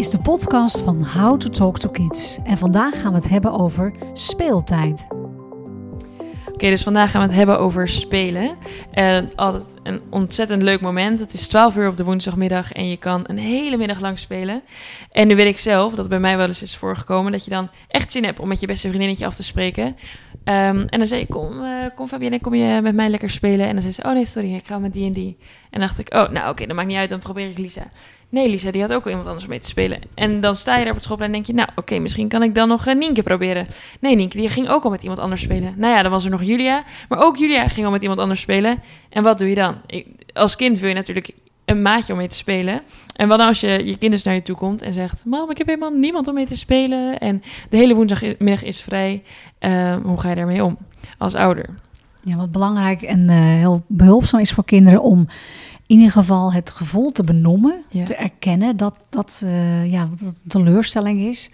is de podcast van How to Talk to Kids. En vandaag gaan we het hebben over speeltijd. Oké, dus vandaag gaan we het hebben over spelen. En altijd een ontzettend leuk moment. Het is 12 uur op de woensdagmiddag en je kan een hele middag lang spelen. En nu weet ik zelf dat bij mij wel eens is voorgekomen dat je dan echt zin hebt om met je beste vriendinnetje af te spreken. Ehm, en dan zei ik, kom, uh, kom Fabienne, kom je met mij lekker spelen? En dan zei ze, oh nee, sorry, ik ga met die en die. En dan dacht ik, oh, nou oké, dat maakt niet uit, dan probeer ik Lisa. Nee, Lisa, die had ook iemand anders mee te spelen. En dan sta je daar op het schoolplein en denk je... nou, oké, misschien kan ik dan nog uh, Nienke proberen. Nee, Nienke, die ging ook al met iemand anders spelen. Nou ja, dan was er nog Julia. Maar ook Julia ging al met iemand anders spelen. En wat doe je dan? Ik, als kind wil je natuurlijk een maatje om mee te spelen. En wat nou als je je kinders naar je toe komt en zegt... Mam, ik heb helemaal niemand om mee te spelen. En de hele woensdagmiddag is vrij. Uh, hoe ga je daarmee om als ouder? Ja, wat belangrijk en uh, heel behulpzaam is voor kinderen om in ieder geval het gevoel te benoemen, ja. te erkennen dat dat, uh, ja, dat een teleurstelling is.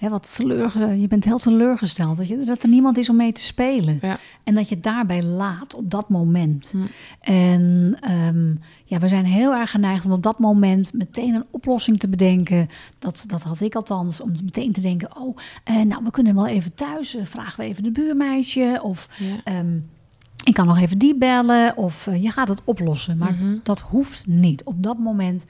Wat teleur, je bent heel teleurgesteld dat, je, dat er niemand is om mee te spelen. Ja. En dat je het daarbij laat op dat moment. Hm. En um, ja, we zijn heel erg geneigd om op dat moment meteen een oplossing te bedenken. Dat, dat had ik althans, om meteen te denken: oh, uh, nou, we kunnen wel even thuis, uh, vragen we even de buurmeisje. Of. Ja. Um, ik kan nog even die bellen of uh, je gaat het oplossen. Maar mm -hmm. dat hoeft niet. Op dat moment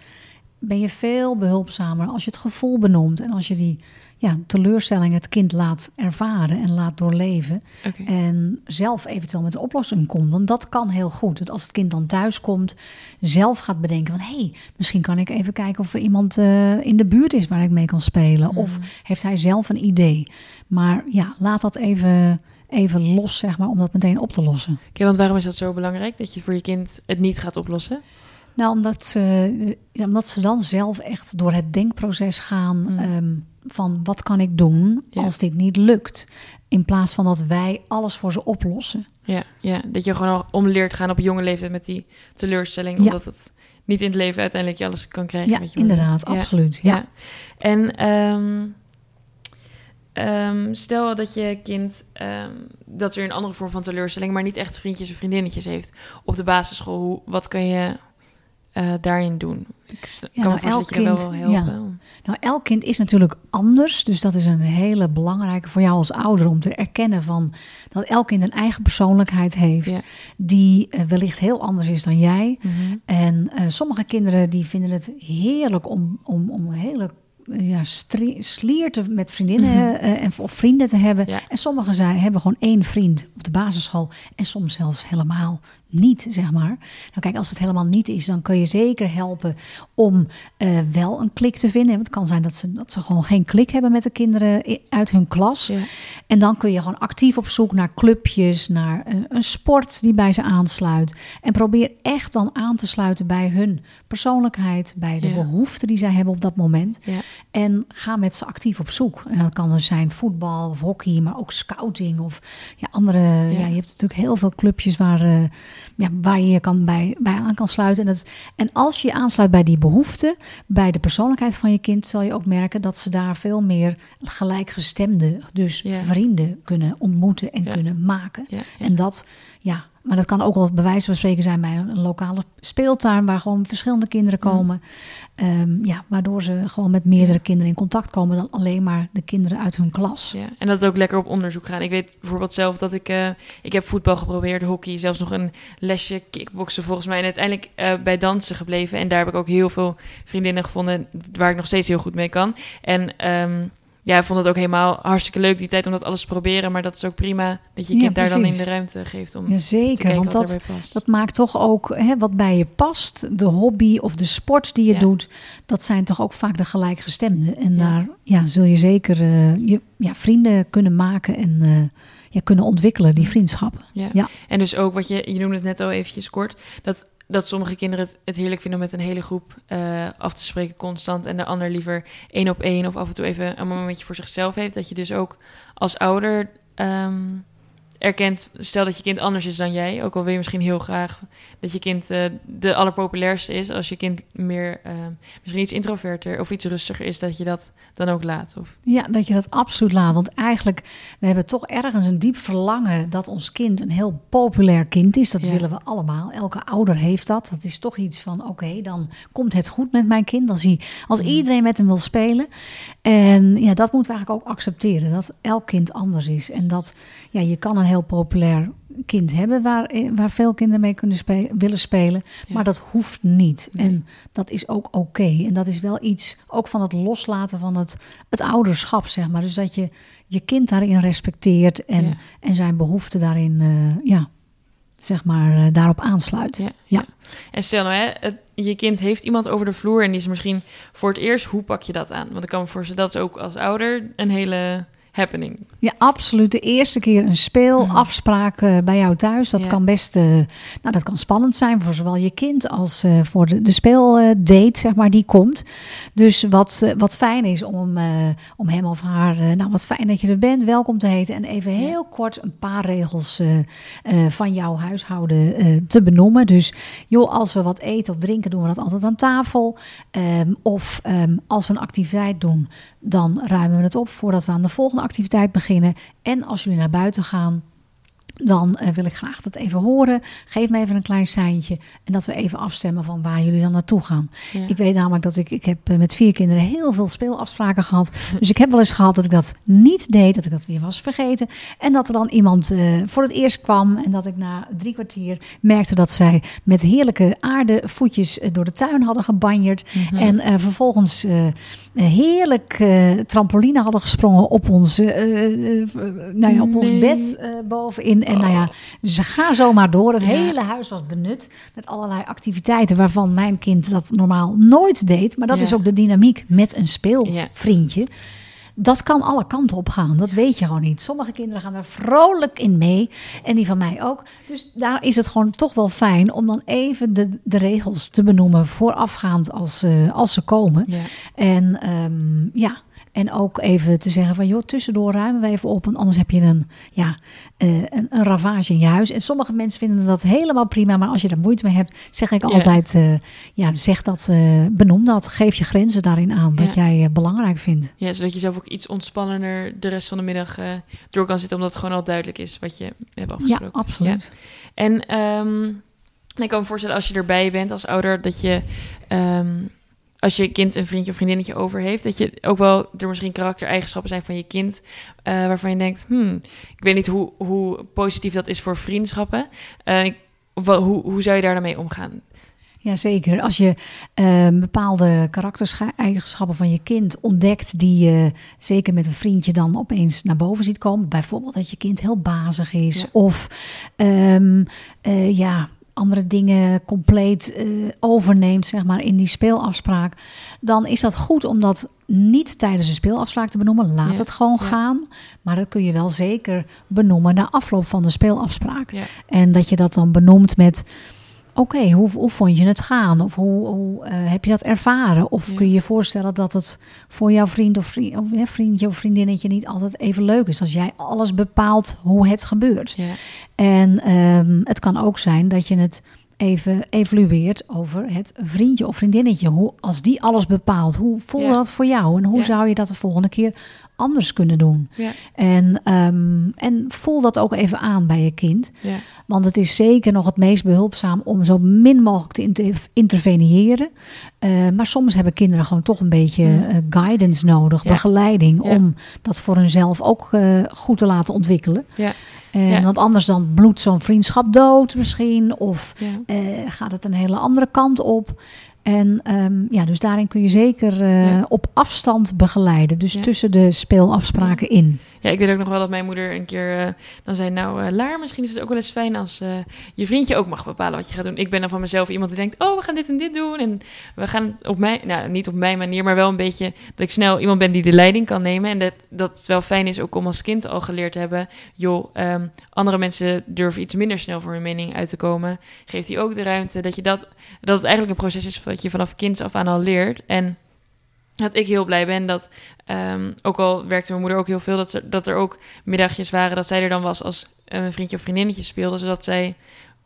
ben je veel behulpzamer als je het gevoel benoemt en als je die ja, teleurstelling het kind laat ervaren en laat doorleven. Okay. En zelf eventueel met een oplossing komt. Want dat kan heel goed. Dat als het kind dan thuis komt, zelf gaat bedenken van hé, hey, misschien kan ik even kijken of er iemand uh, in de buurt is waar ik mee kan spelen. Mm -hmm. Of heeft hij zelf een idee. Maar ja, laat dat even even los, zeg maar, om dat meteen op te lossen. Oké, okay, want waarom is dat zo belangrijk dat je voor je kind het niet gaat oplossen? Nou, omdat ze, ja, omdat ze dan zelf echt door het denkproces gaan mm. um, van wat kan ik doen ja. als dit niet lukt. In plaats van dat wij alles voor ze oplossen. Ja, ja. dat je gewoon om leert gaan op jonge leeftijd met die teleurstelling. Ja. Omdat het niet in het leven uiteindelijk je alles kan krijgen. Ja, met je inderdaad, ja. absoluut. Ja. ja. En um, Um, stel dat je kind um, dat er een andere vorm van teleurstelling, maar niet echt vriendjes of vriendinnetjes heeft op de basisschool. Hoe, wat kan je uh, daarin doen? Ik kan ja, nou, me elk kind, wel helpen. Ja. Nou, elk kind is natuurlijk anders, dus dat is een hele belangrijke voor jou als ouder om te erkennen van dat elk kind een eigen persoonlijkheid heeft ja. die uh, wellicht heel anders is dan jij. Mm -hmm. En uh, sommige kinderen die vinden het heerlijk om, om, om hele ja, slierten met vriendinnen mm -hmm. uh, en, of vrienden te hebben. Ja. En sommigen zijn, hebben gewoon één vriend op de basisschool. En soms zelfs helemaal niet, zeg maar. Nou kijk, als het helemaal niet is, dan kun je zeker helpen om uh, wel een klik te vinden. Want het kan zijn dat ze, dat ze gewoon geen klik hebben met de kinderen uit hun klas. Ja. En dan kun je gewoon actief op zoek naar clubjes, naar een, een, sport die bij ze aansluit. En probeer echt dan aan te sluiten bij hun persoonlijkheid, bij de ja. behoeften die zij hebben op dat moment. Ja. En ga met ze actief op zoek. En dat kan dus zijn voetbal of hockey, maar ook scouting of ja, andere. Ja. je hebt natuurlijk heel veel clubjes waar, uh, ja, waar je je kan bij, bij aan kan sluiten. En, dat, en als je je aansluit bij die behoeften, bij de persoonlijkheid van je kind, zal je ook merken dat ze daar veel meer gelijkgestemde, dus ja. vrienden kunnen ontmoeten en kunnen maken. En dat, ja, maar dat kan ook wel bij wijze van spreken zijn bij een lokale speeltuin waar gewoon verschillende kinderen komen. Mm. Um, ja, waardoor ze gewoon met meerdere ja. kinderen in contact komen dan alleen maar de kinderen uit hun klas. Ja, en dat ook lekker op onderzoek gaan. Ik weet bijvoorbeeld zelf dat ik, uh, ik heb voetbal geprobeerd, hockey, zelfs nog een lesje kickboksen volgens mij. En uiteindelijk uh, bij dansen gebleven. En daar heb ik ook heel veel vriendinnen gevonden waar ik nog steeds heel goed mee kan. En um, ja, ik vond het ook helemaal hartstikke leuk die tijd om dat alles te proberen. Maar dat is ook prima dat je kind ja, daar dan in de ruimte geeft om ja, zeker, te kijken want wat dat, past. dat maakt toch ook hè, wat bij je past. De hobby of de sport die je ja. doet, dat zijn toch ook vaak de gelijkgestemden. En ja. daar ja, zul je zeker uh, je ja, vrienden kunnen maken en uh, ja, kunnen ontwikkelen, die vriendschappen. Ja. ja. En dus ook wat je, je noemde het net al eventjes kort, dat dat sommige kinderen het, heerlijk vinden om met een hele groep uh, af te spreken constant en de ander liever één op één of af en toe even een momentje voor zichzelf heeft. Dat je dus ook als ouder um, erkent, stel dat je kind anders is dan jij, ook al wil je misschien heel graag dat je kind uh, de allerpopulairste is, als je kind meer uh, misschien iets introverter of iets rustiger is, dat je dat dan ook laat. Of? Ja, dat je dat absoluut laat. Want eigenlijk, we hebben toch ergens een diep verlangen dat ons kind een heel populair kind is. Dat willen we allemaal. Elke ouder heeft dat. Dat is toch iets van, oké, dan komt het goed met mijn kind. Als, hij, als mm. iedereen met hem wil spelen. En ja, dat moeten we eigenlijk ook accepteren. Dat elk kind anders is. En dat ja, je kan een heel populair kind hebben waar, eh, waar veel kinderen mee kunnen spelen, willen spelen. Maar dat hoeft niet. En dat is ook oké. En dat is wel iets ook van het loslaten van het, het ouderschap, zeg maar. Dus dat je je kind daarin respecteert en, en zijn behoeften daarin, uh, ja, zeg maar, uh, daarop aansluit. Ja, ja. En stel nou, hè, je kind heeft iemand over de vloer en die is misschien voor het eerst, hoe pak je dat aan? Want ik kan me voorstellen, dat is ook als ouder een hele happening. Ja, absoluut. De eerste keer een speelafspraak uh, bij jou thuis. Dat kan best uh, nou, dat kan spannend zijn voor zowel je kind als uh, voor de, de speeldate, zeg maar, die komt. Dus wat, wat fijn is om, om hem of haar, nou wat fijn dat je er bent, welkom te heten. En even heel kort een paar regels van jouw huishouden te benoemen. Dus joh, als we wat eten of drinken, doen we dat altijd aan tafel. Um, of um, als we een activiteit doen, dan ruimen we het op voordat we aan de volgende activiteit beginnen. En als jullie naar buiten gaan, dan uh, wil ik graag dat even horen. Geef me even een klein seintje. En dat we even afstemmen van waar jullie dan naartoe gaan. Ik weet namelijk dat ik, ik heb eh, met vier kinderen heel veel speelafspraken gehad. dus ik heb wel eens gehad dat ik dat niet deed. Dat ik dat weer was vergeten. En dat er dan iemand uh, voor het eerst kwam. En dat ik na drie kwartier merkte dat zij met heerlijke aardevoetjes door de tuin hadden gebanjerd. Mm -hmm. En vervolgens heerlijk trampoline hadden gesprongen op ons, nou ja, op ons bed bovenin. En nou ja, dus ze gaan zomaar door. Het hele huis was benut met allerlei activiteiten waarvan mijn kind dat normaal nooit deed. Maar dat is ook de dynamiek met een speelvriendje. Dat kan alle kanten op gaan. Dat weet je gewoon niet. Sommige kinderen gaan er vrolijk in mee. En die van mij ook. Dus daar is het gewoon toch wel fijn om dan even de, de regels te benoemen voorafgaand als, uh, als ze komen. Ja. En um, ja, en ook even te zeggen van, joh, tussendoor ruimen we even op. Want anders heb je een, ja, uh, een, een, ravage in je huis. En sommige mensen vinden dat helemaal prima. Maar als je er moeite mee hebt, zeg ik altijd, uh, ja, zeg dat, uh, benoem dat. Geef je grenzen daarin aan, wat jij belangrijk vindt. Ja, zodat je zelf ook iets ontspannender de rest van de middag door kan zitten. Omdat het gewoon al duidelijk is wat je hebt afgesproken. Ja, absoluut. Ja. En um, ik kan me voorstellen als je erbij bent als ouder, dat je... Um, als je kind een vriendje of vriendinnetje over heeft, dat je ook wel er misschien karaktereigenschappen zijn van je kind, uh, waarvan je denkt, hmm, ik weet niet hoe, hoe positief dat is voor vriendschappen. Uh, ik, hoe, hoe zou je daar dan mee omgaan? Jazeker. Als je uh, bepaalde karaktereigenschappen van je kind ontdekt, die je zeker met een vriendje dan opeens naar boven ziet komen. Bijvoorbeeld dat je kind heel bazig is. Ja. Of um, uh, ja, andere dingen compleet uh, overneemt, zeg maar, in die speelafspraak, dan is dat goed om dat niet tijdens een speelafspraak te benoemen. Laat ja. het gewoon ja. gaan. Maar dat kun je wel zeker benoemen na afloop van de speelafspraak. Ja. En dat je dat dan benoemt met oké, okay, hoe, hoe vond je het gaan? Of hoe, hoe uh, heb je dat ervaren? Of ja. kun je je voorstellen dat het voor jouw vriend of, vriend, of vriendje of vriendinnetje niet altijd even leuk is als jij alles bepaalt hoe het gebeurt? Ja. En um, het kan ook zijn dat je het even evalueert over het vriendje of vriendinnetje. Hoe, als die alles bepaalt, hoe voelde ja. dat voor jou? En hoe ja. zou je dat de volgende keer anders kunnen doen? Ja. En, um, en voel dat ook even aan bij je kind. Want het is zeker nog het meest behulpzaam om zo min mogelijk te inter interveneren. Uh, maar soms hebben kinderen gewoon toch een beetje uh, guidance nodig, begeleiding, om dat voor hunzelf ook uh, goed te laten ontwikkelen. En, ja. Want anders dan bloedt zo'n vriendschap dood misschien. Of ja. uh, gaat het een hele andere kant op. En um, ja, dus daarin kun je zeker uh, ja. op afstand begeleiden. Dus tussen de speelafspraken in. Ja, ik weet ook nog wel dat mijn moeder een keer uh, dan zei... nou, uh, Laar, misschien is het ook wel eens fijn als je vriendje ook mag bepalen wat je gaat doen. Ik ben dan van mezelf iemand die denkt... oh, we gaan dit en dit doen. En we gaan het op mijn... nou, niet op mijn manier, maar wel een beetje... dat ik snel iemand ben die de leiding kan nemen. En dat, dat het wel fijn is ook om als kind al geleerd te hebben... joh, um, andere mensen durven iets minder snel voor hun mening uit te komen. Geeft die ook de ruimte dat je dat... dat het eigenlijk een proces is je vanaf kinds af aan al leert. En dat ik heel blij ben dat, ehm, ook al werkte mijn moeder ook heel veel, dat er, dat er ook middagjes waren dat zij er dan was als een vriendje of vriendinnetje speelde, zodat zij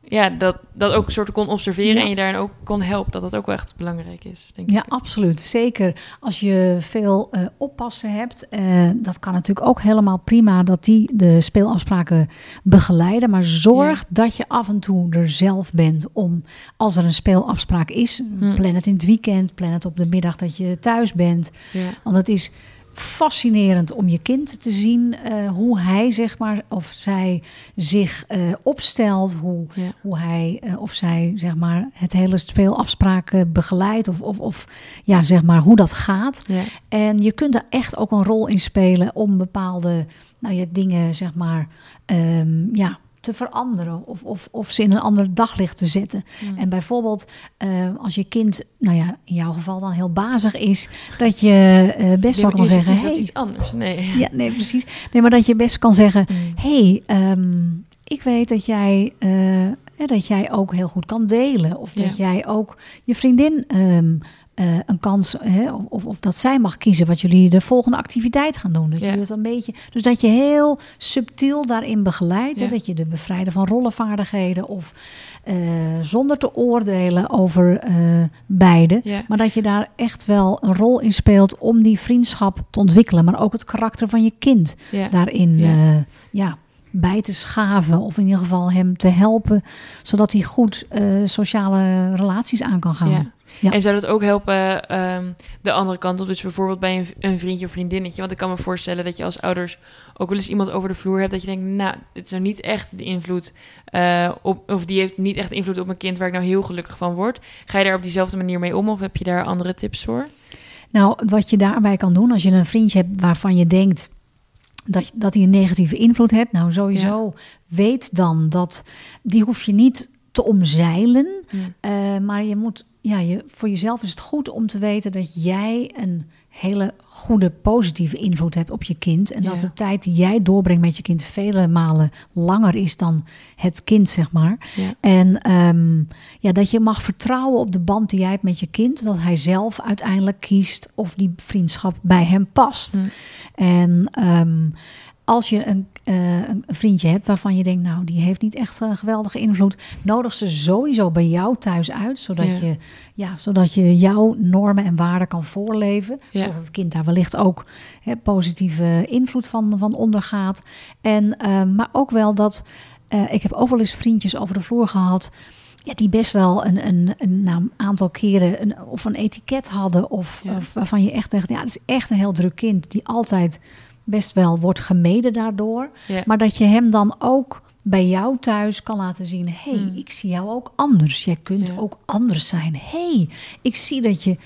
ja, dat, dat ook een soort kon observeren en je daarin ook kon helpen. Dat dat ook wel echt belangrijk is, denk ja, absoluut. Zeker als je veel uh, oppassen hebt. Uh, dat kan natuurlijk ook helemaal prima dat die de speelafspraken begeleiden. Maar zorg dat je af en toe er zelf bent om, als er een speelafspraak is, hm. plan het in het weekend, plan het op de middag dat je thuis bent. Ja. Want het is fascinerend om je kind te zien uh, hoe hij zeg maar of zij zich uh, opstelt, hoe, hoe hij uh, of zij zeg maar het hele speelafspraken begeleidt of, of, of ja zeg maar hoe dat gaat. Ja. En je kunt daar echt ook een rol in spelen om bepaalde nou ja dingen zeg maar um, ja te veranderen of, of, of ze in een ander daglicht te zetten. Mm. En bijvoorbeeld uh, als je kind, nou ja, in jouw geval dan heel bazig is, dat je uh, best wel kan zeggen: hey, dat is iets anders. Nee. Ja, nee, precies. Nee, maar dat je best kan zeggen: mm. hey, um, ik weet dat jij. Uh, dat jij ook heel goed kan delen. Of dat ja. jij ook je vriendin um, uh, een kans, hè, of, of dat zij mag kiezen wat jullie de volgende activiteit gaan doen. Dat ja. een beetje, dus dat je heel subtiel daarin begeleidt. Ja. dat je de bevrijden van rollenvaardigheden of uh, zonder te oordelen over uh, beide. Ja. Maar dat je daar echt wel een rol in speelt om die vriendschap te ontwikkelen. Maar ook het karakter van je kind daarin ja, bij te schaven. Of in ieder geval hem te helpen. Zodat hij goed sociale relaties aan kan gaan. Ja. En zou dat ook helpen um, de andere kant op? Dus bijvoorbeeld bij een, een, vriendje of vriendinnetje. Want ik kan me voorstellen dat je als ouders ook wel eens iemand over de vloer hebt. Dat je denkt, nou, dit is nou niet echt de invloed. Uh, op, of die heeft niet echt invloed op mijn kind waar ik nou heel gelukkig van word. Ga je daar op diezelfde manier mee om? Of heb je daar andere tips voor? Nou, wat je daarbij kan doen als je een vriendje hebt waarvan je denkt dat, dat hij een negatieve invloed hebt. Nou, sowieso ja. weet dan dat die hoef je niet te omzeilen. Uh, maar je moet ja, je, voor jezelf is het goed om te weten dat jij een hele goede positieve invloed hebt op je kind. En dat de tijd die jij doorbrengt met je kind vele malen langer is dan het kind, zeg maar. Ja. En um, ja, dat je mag vertrouwen op de band die jij hebt met je kind. Dat hij zelf uiteindelijk kiest of die vriendschap bij hem past. Mm. En um, als je een, uh, een, vriendje hebt waarvan je denkt, nou, die heeft niet echt een geweldige invloed, nodig ze sowieso bij jou thuis uit, zodat, ja. Je, ja, zodat je jouw normen en waarden kan voorleven. Ja. Zodat het kind daar wellicht ook hè, positieve invloed van, van ondergaat. En, uh, maar ook wel dat, uh, ik heb ook wel eens vriendjes over de vloer gehad. Ja, die best wel een, een, een, nou, een aantal keren een, of een etiket hadden. Of, ja. of waarvan je echt dacht, ja, dat is echt een heel druk kind. Die altijd best wel wordt gemeden daardoor. Ja. Maar dat je hem dan ook bij jou thuis kan laten zien: hé, hey, mm. ik zie jou ook anders. Jij kunt ja. ook anders zijn. Hé, hey, ik zie dat je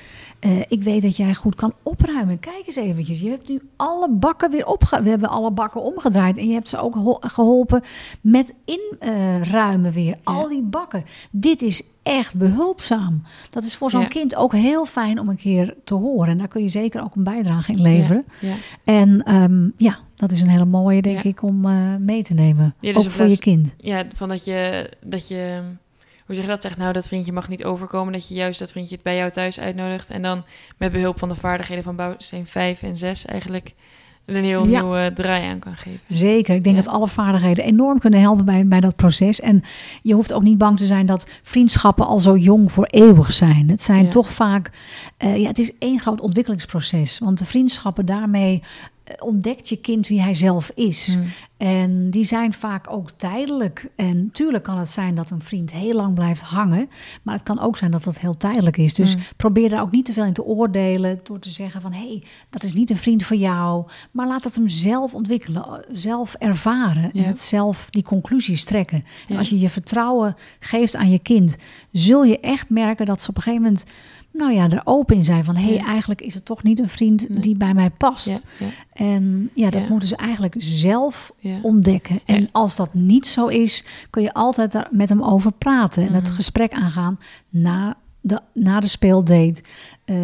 uh, ik weet dat jij goed kan opruimen. Kijk eens eventjes. Je hebt nu alle bakken weer opgeruimd. We hebben alle bakken omgedraaid. En je hebt ze ook geholpen met inruimen uh, weer. Ja. Al die bakken. Dit is echt behulpzaam. Dat is voor zo'n ja. kind ook heel fijn om een keer te horen. En daar kun je zeker ook een bijdrage in leveren. Ja. En um, ja, dat is een hele mooie, denk ik, om uh, mee te nemen. Dus ook voor je kind. Ja, van dat je... Dat je hoe zeg je dat? Zegt nou, dat vriendje mag niet overkomen. Dat je juist dat vriendje het bij jou thuis uitnodigt. En dan met behulp van de vaardigheden van bouwsteen 5 en 6 eigenlijk een heel ja. nieuwe draai aan kan geven. Zeker. Ik denk ja. dat alle vaardigheden enorm kunnen helpen bij, bij dat proces. En je hoeft ook niet bang te zijn dat vriendschappen al zo jong voor eeuwig zijn. Het zijn ja. toch vaak, uh, ja, het is één groot ontwikkelingsproces. Want de vriendschappen daarmee ontdekt je kind wie hij zelf is. Hmm. En die zijn vaak ook tijdelijk. En tuurlijk kan het zijn dat een vriend heel lang blijft hangen. Maar het kan ook zijn dat dat heel tijdelijk is. Dus hmm. probeer daar ook niet te veel in te oordelen. Door te zeggen van hé, hey, dat is niet een vriend voor jou. Maar laat het hem zelf ontwikkelen. Zelf ervaren. Ja. En het zelf die conclusies trekken. En als je je vertrouwen geeft aan je kind. Zul je echt merken dat ze op een gegeven moment nou ja, er open in zijn van hé, hey, ja. eigenlijk is het toch niet een vriend nee. die bij mij past. Ja, ja. En ja, dat moeten ze eigenlijk zelf ontdekken. En als dat niet zo is, kun je altijd daar met hem over praten en mm. het gesprek aangaan na de, na de speeldate. Uh,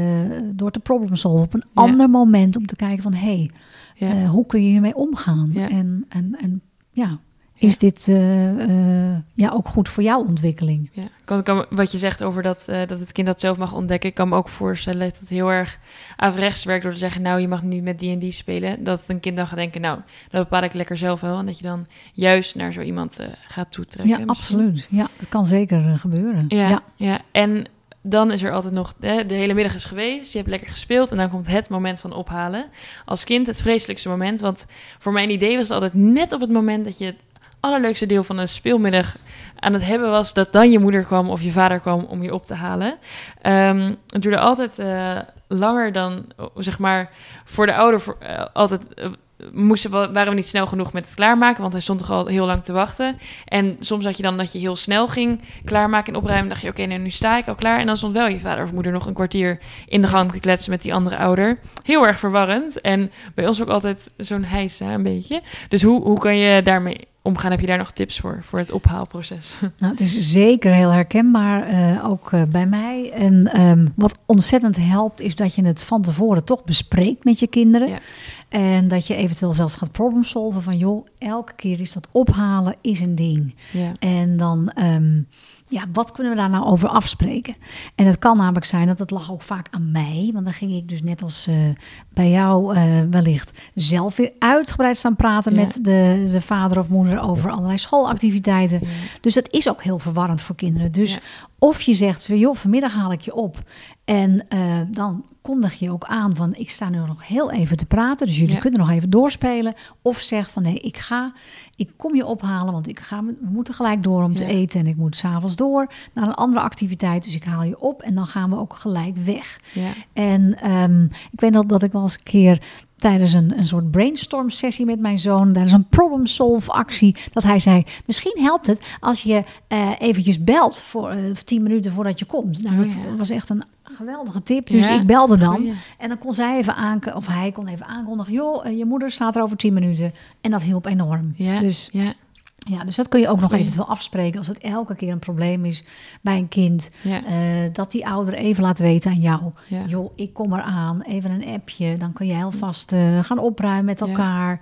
door te problem solven op een ander moment om te kijken van hé, hey, uh, hoe kun je hiermee omgaan? En, en, en ja, is dit uh, ja, ook goed voor jouw ontwikkeling. Ja. Kan, kan, wat je zegt over dat, uh, dat het kind dat zelf mag ontdekken, ik kan me ook voorstellen dat het heel erg averechts werkt door te zeggen, nou, je mag niet met die en die spelen. Dat een kind dan gaat denken, nou, dat bepaal ik lekker zelf wel. En dat je dan juist naar zo iemand gaat toetrekken. Ja, absoluut. Ja, dat kan zeker gebeuren. Ja, ja, ja. En dan is er altijd nog, hè, de hele middag is geweest, je hebt lekker gespeeld en dan komt het moment van ophalen. Als kind het vreselijkste moment, want voor mijn idee was het altijd net op het moment dat je allerleukste deel van een speelmiddag aan het hebben was, dat dan je moeder kwam of je vader kwam om je op te halen. Um, het duurde altijd uh, langer dan, zeg maar, voor de ouder uh, altijd uh, moesten we, waren we niet snel genoeg met het klaarmaken, want hij stond toch al heel lang te wachten. En soms had je dan dat je heel snel ging klaarmaken en opruimen. dacht je, oké, okay, nu sta ik al klaar. En dan stond wel je vader of moeder nog een kwartier in de gang te kletsen met die andere ouder. Heel erg verwarrend. En bij ons ook altijd zo'n heisa een beetje. Dus hoe, hoe kan je daarmee omgaan? Heb je daar nog tips voor, voor het ophaalproces? Nou, het is zeker heel herkenbaar, uh, ook uh, bij mij. En um, wat ontzettend helpt, is dat je het van tevoren toch bespreekt met je kinderen. Ja. En dat je eventueel zelfs gaat problem solven van joh, elke keer is dat ophalen is een ding. Ja. En dan, um, ja, wat kunnen we daar nou over afspreken? En het kan namelijk zijn dat het lag ook vaak aan mij. Want dan ging ik dus net als uh, bij jou uh, wellicht zelf weer uitgebreid staan praten ja. met de, de vader of moeder over allerlei schoolactiviteiten. Ja. Dus dat is ook heel verwarrend voor kinderen. Dus of je zegt, joh, vanmiddag haal ik je op. En uh, dan kondig je ook aan van ik sta nu nog heel even te praten, dus jullie ja. kunnen nog even doorspelen. Of zeg van nee, ik ga, ik kom je ophalen, want ik ga, we moeten gelijk door om ja. te eten en ik moet s'avonds door naar een andere activiteit. Dus ik haal je op en dan gaan we ook gelijk weg. Ja. En um, ik weet dat, dat ik wel eens een keer tijdens een, een soort brainstorm sessie met mijn zoon, tijdens een problem solve actie, dat hij zei, misschien helpt het als je uh, eventjes belt voor uh, tien minuten voordat je komt. Nou, dat Oh, was echt een geweldige tip. Dus Ja. ik belde dan. Goeie. En dan kon zij even aankondigen, of hij kon even aankondigen, joh, uh, je moeder staat er over tien minuten. En dat hielp enorm. Ja, Dus ja, ja, dus dat kun je ook nog Goeie. eventueel afspreken als het elke keer een probleem is bij een kind. ja, eh, dat die ouder even laat weten aan jou. ja. Joh, ik kom eraan, even een appje. Dan kun je alvast eh, gaan opruimen met elkaar.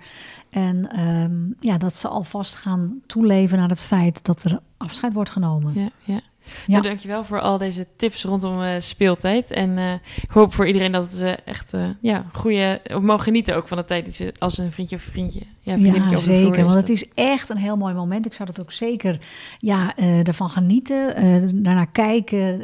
En ehm, ja, dat ze alvast gaan toeleven naar het feit dat er afscheid wordt genomen. Ja, ja. Ja. Nou, dankjewel voor al deze tips rondom eh, speeltijd. En eh, ik hoop voor iedereen dat ze echt eh, ja, goede, mogen genieten ook van de tijd die ze als een vriendje of vriendje, ja, Ja, zeker. Want het is echt een heel mooi moment. Ik zou dat ook zeker ja, ervan genieten, daarnaar kijken.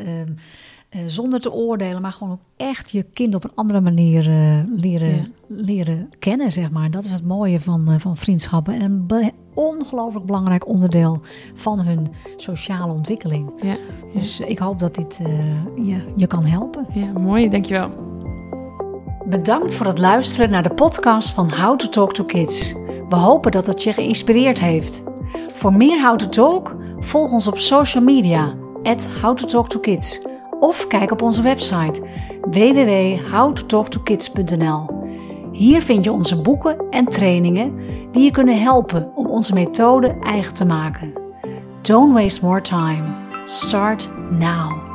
Eh, zonder te oordelen, maar gewoon ook echt je kind op een andere manier eh, leren, Ja. leren kennen, zeg maar. Dat is het mooie van, eh, van vriendschappen. En een be- ongelooflijk belangrijk onderdeel van hun sociale ontwikkeling. Ja, Dus ik hoop dat dit eh, je, je kan helpen. ja, mooi, dankjewel. Bedankt voor het luisteren naar de podcast van How to Talk to Kids. We hopen dat het je geïnspireerd heeft. Voor meer How to Talk, volg ons op social media, at How to Talk to Kids. Of kijk op onze website www.howtotalktokids.nl. Hier vind je onze boeken en trainingen die je kunnen helpen om onze methode eigen te maken. Don't waste more time. Start now.